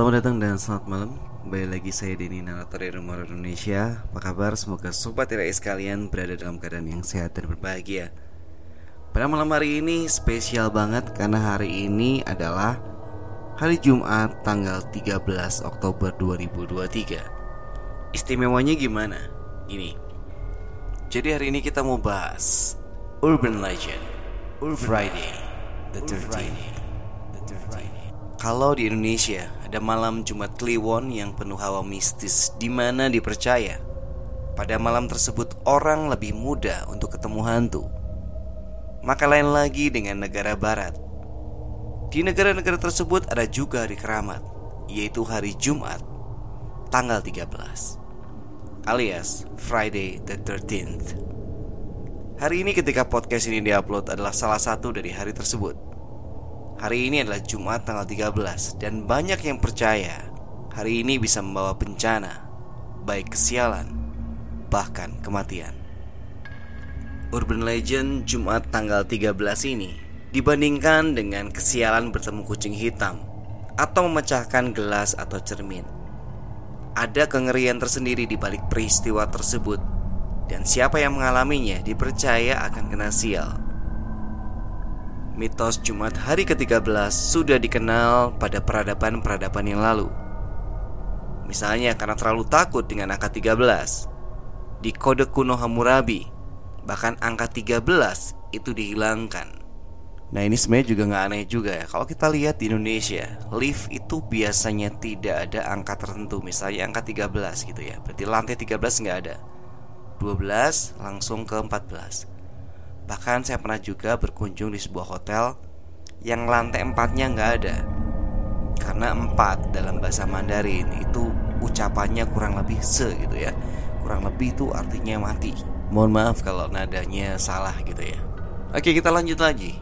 Selamat datang dan selamat malam. Kembali lagi saya Denny Narator dari Rumah Indonesia. Apa kabar? Semoga sobat TRI sekalian berada dalam keadaan yang sehat dan berbahagia. Pada malam hari ini spesial banget Karena hari ini adalah Hari Jumat tanggal 13 Oktober 2023 Istimewanya gimana? Ini. Jadi hari ini kita mau bahas Urban Legend. Urban Friday The 13 kalau di Indonesia ada malam Jumat Kliwon yang penuh hawa mistis di mana dipercaya pada malam tersebut orang lebih mudah untuk ketemu hantu. Maka lain lagi dengan negara barat. Di negara-negara tersebut ada juga hari keramat, yaitu hari Jumat tanggal 13 alias Friday the 13th. Hari ini ketika podcast ini diupload adalah salah satu dari hari tersebut. Hari ini adalah Jumat tanggal 13 dan banyak yang percaya hari ini bisa membawa bencana, baik kesialan, bahkan kematian. Urban Legend Jumat tanggal 13 ini dibandingkan dengan kesialan bertemu kucing hitam atau memecahkan gelas atau cermin. Ada kengerian tersendiri di balik peristiwa tersebut dan siapa yang mengalaminya dipercaya akan kena sial mitos Jumat hari ke-13 sudah dikenal pada peradaban-peradaban yang lalu. Misalnya karena terlalu takut dengan angka 13. Di kode kuno Hammurabi, bahkan angka 13 itu dihilangkan. Nah ini sebenarnya juga nggak aneh juga ya Kalau kita lihat di Indonesia Lift itu biasanya tidak ada angka tertentu Misalnya angka 13 gitu ya Berarti lantai 13 nggak ada 12 langsung ke 14 Bahkan saya pernah juga berkunjung di sebuah hotel yang lantai empatnya nggak ada. Karena empat dalam bahasa Mandarin itu ucapannya kurang lebih se gitu ya. Kurang lebih itu artinya mati. Mohon maaf kalau nadanya salah gitu ya. Oke kita lanjut lagi.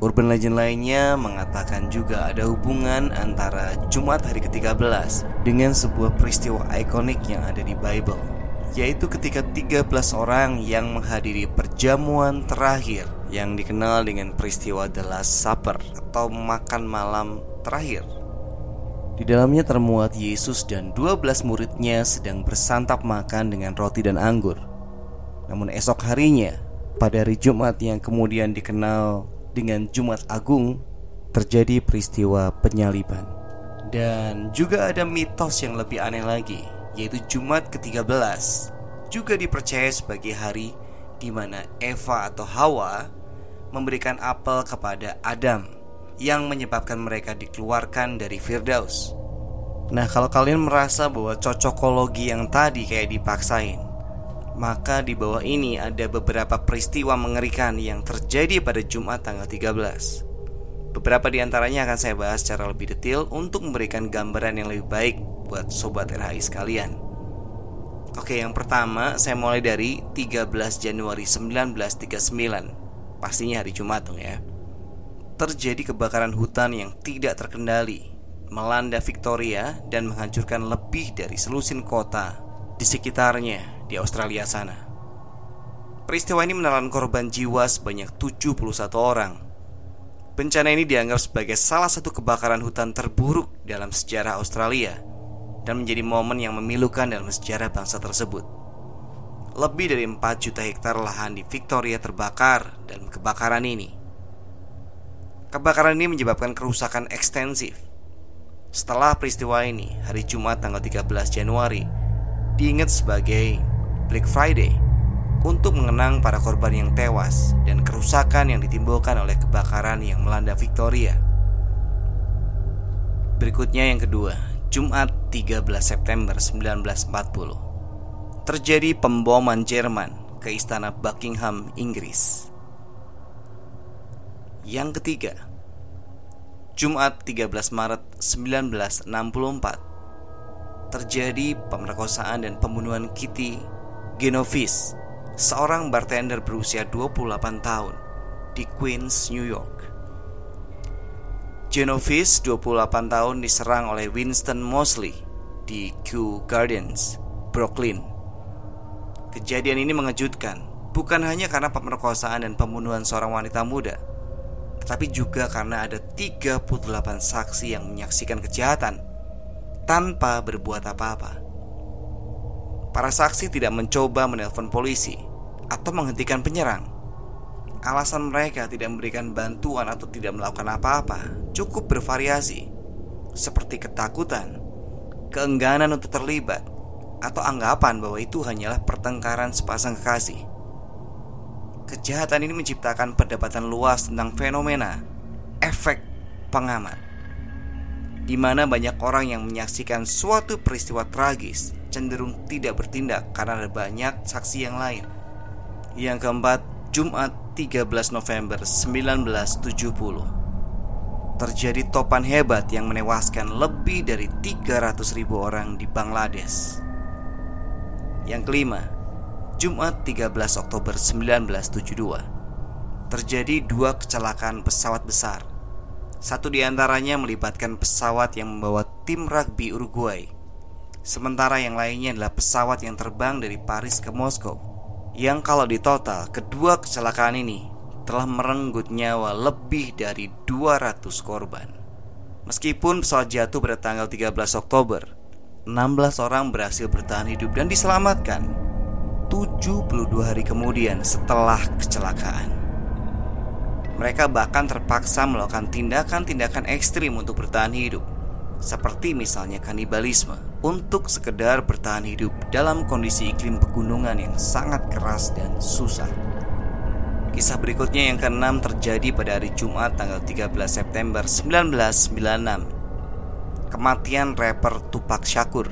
Urban legend lainnya mengatakan juga ada hubungan antara Jumat hari ke-13 dengan sebuah peristiwa ikonik yang ada di Bible yaitu ketika 13 orang yang menghadiri perjamuan terakhir yang dikenal dengan peristiwa The Last Supper atau makan malam terakhir. Di dalamnya termuat Yesus dan 12 muridnya sedang bersantap makan dengan roti dan anggur. Namun esok harinya, pada hari Jumat yang kemudian dikenal dengan Jumat Agung, terjadi peristiwa penyaliban. Dan juga ada mitos yang lebih aneh lagi, yaitu Jumat ke-13 juga dipercaya sebagai hari di mana Eva atau Hawa memberikan apel kepada Adam yang menyebabkan mereka dikeluarkan dari Firdaus. Nah, kalau kalian merasa bahwa cocokologi yang tadi kayak dipaksain, maka di bawah ini ada beberapa peristiwa mengerikan yang terjadi pada Jumat tanggal 13. Beberapa di antaranya akan saya bahas secara lebih detail untuk memberikan gambaran yang lebih baik buat sobat RHI sekalian. Oke, yang pertama saya mulai dari 13 Januari 1939. Pastinya hari Jumat dong ya. Terjadi kebakaran hutan yang tidak terkendali, melanda Victoria dan menghancurkan lebih dari selusin kota di sekitarnya di Australia sana. Peristiwa ini menelan korban jiwa sebanyak 71 orang. Bencana ini dianggap sebagai salah satu kebakaran hutan terburuk dalam sejarah Australia dan menjadi momen yang memilukan dalam sejarah bangsa tersebut. Lebih dari 4 juta hektar lahan di Victoria terbakar dalam kebakaran ini. Kebakaran ini menyebabkan kerusakan ekstensif. Setelah peristiwa ini, hari Jumat tanggal 13 Januari diingat sebagai Black Friday untuk mengenang para korban yang tewas dan kerusakan yang ditimbulkan oleh kebakaran yang melanda Victoria. Berikutnya yang kedua, Jumat 13 September 1940. Terjadi pemboman Jerman ke istana Buckingham, Inggris. Yang ketiga, Jumat 13 Maret 1964 terjadi pemerkosaan dan pembunuhan Kitty Genovese, seorang bartender berusia 28 tahun di Queens, New York. Genovese 28 tahun diserang oleh Winston Mosley di Kew Gardens, Brooklyn. Kejadian ini mengejutkan, bukan hanya karena pemerkosaan dan pembunuhan seorang wanita muda, tetapi juga karena ada 38 saksi yang menyaksikan kejahatan tanpa berbuat apa-apa. Para saksi tidak mencoba menelpon polisi atau menghentikan penyerang. Alasan mereka tidak memberikan bantuan atau tidak melakukan apa-apa cukup bervariasi, seperti ketakutan, keengganan untuk terlibat, atau anggapan bahwa itu hanyalah pertengkaran sepasang kekasih. Kejahatan ini menciptakan perdebatan luas tentang fenomena efek pengamat di mana banyak orang yang menyaksikan suatu peristiwa tragis cenderung tidak bertindak karena ada banyak saksi yang lain. Yang keempat, Jumat 13 November 1970 Terjadi topan hebat yang menewaskan lebih dari 300 ribu orang di Bangladesh. Yang kelima, Jumat 13 Oktober 1972 Terjadi dua kecelakaan pesawat besar. Satu di antaranya melibatkan pesawat yang membawa tim rugby Uruguay. Sementara yang lainnya adalah pesawat yang terbang dari Paris ke Moskow Yang kalau ditotal kedua kecelakaan ini telah merenggut nyawa lebih dari 200 korban Meskipun pesawat jatuh pada tanggal 13 Oktober 16 orang berhasil bertahan hidup dan diselamatkan 72 hari kemudian setelah kecelakaan. Mereka bahkan terpaksa melakukan tindakan-tindakan ekstrim untuk bertahan hidup, seperti misalnya kanibalisme, untuk sekedar bertahan hidup dalam kondisi iklim pegunungan yang sangat keras dan susah. Kisah berikutnya yang keenam terjadi pada hari Jumat tanggal 13 September 1996. Kematian rapper Tupac Shakur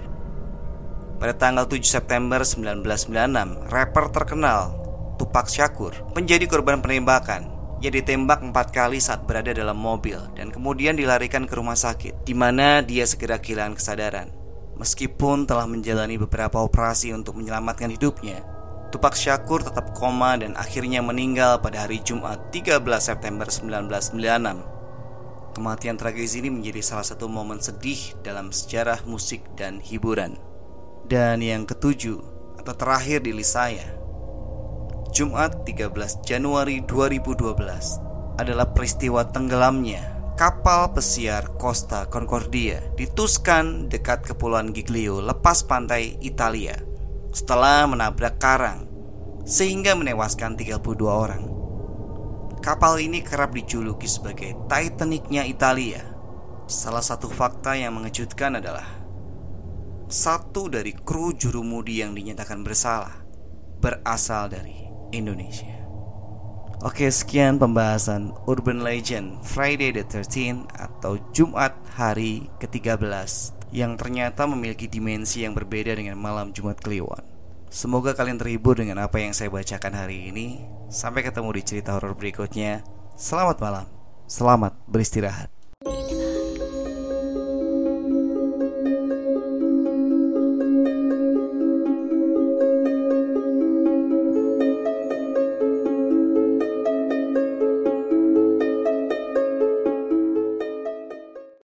pada tanggal 7 September 1996, rapper terkenal Tupac Shakur menjadi korban penembakan. Ia ditembak empat kali saat berada dalam mobil dan kemudian dilarikan ke rumah sakit, di mana dia segera kehilangan kesadaran. Meskipun telah menjalani beberapa operasi untuk menyelamatkan hidupnya, Tupac Shakur tetap koma dan akhirnya meninggal pada hari Jumat 13 September 1996. Kematian tragis ini menjadi salah satu momen sedih dalam sejarah musik dan hiburan. Dan yang ketujuh atau terakhir di list saya Jumat 13 Januari 2012 adalah peristiwa tenggelamnya kapal pesiar Costa Concordia di Tuscan dekat Kepulauan Giglio lepas pantai Italia setelah menabrak karang sehingga menewaskan 32 orang. Kapal ini kerap dijuluki sebagai Titanicnya Italia. Salah satu fakta yang mengejutkan adalah satu dari kru jurumudi yang dinyatakan bersalah berasal dari Indonesia. Oke, sekian pembahasan Urban Legend Friday the 13 atau Jumat hari ke-13 yang ternyata memiliki dimensi yang berbeda dengan malam Jumat Kliwon. Semoga kalian terhibur dengan apa yang saya bacakan hari ini. Sampai ketemu di cerita horor berikutnya. Selamat malam. Selamat beristirahat.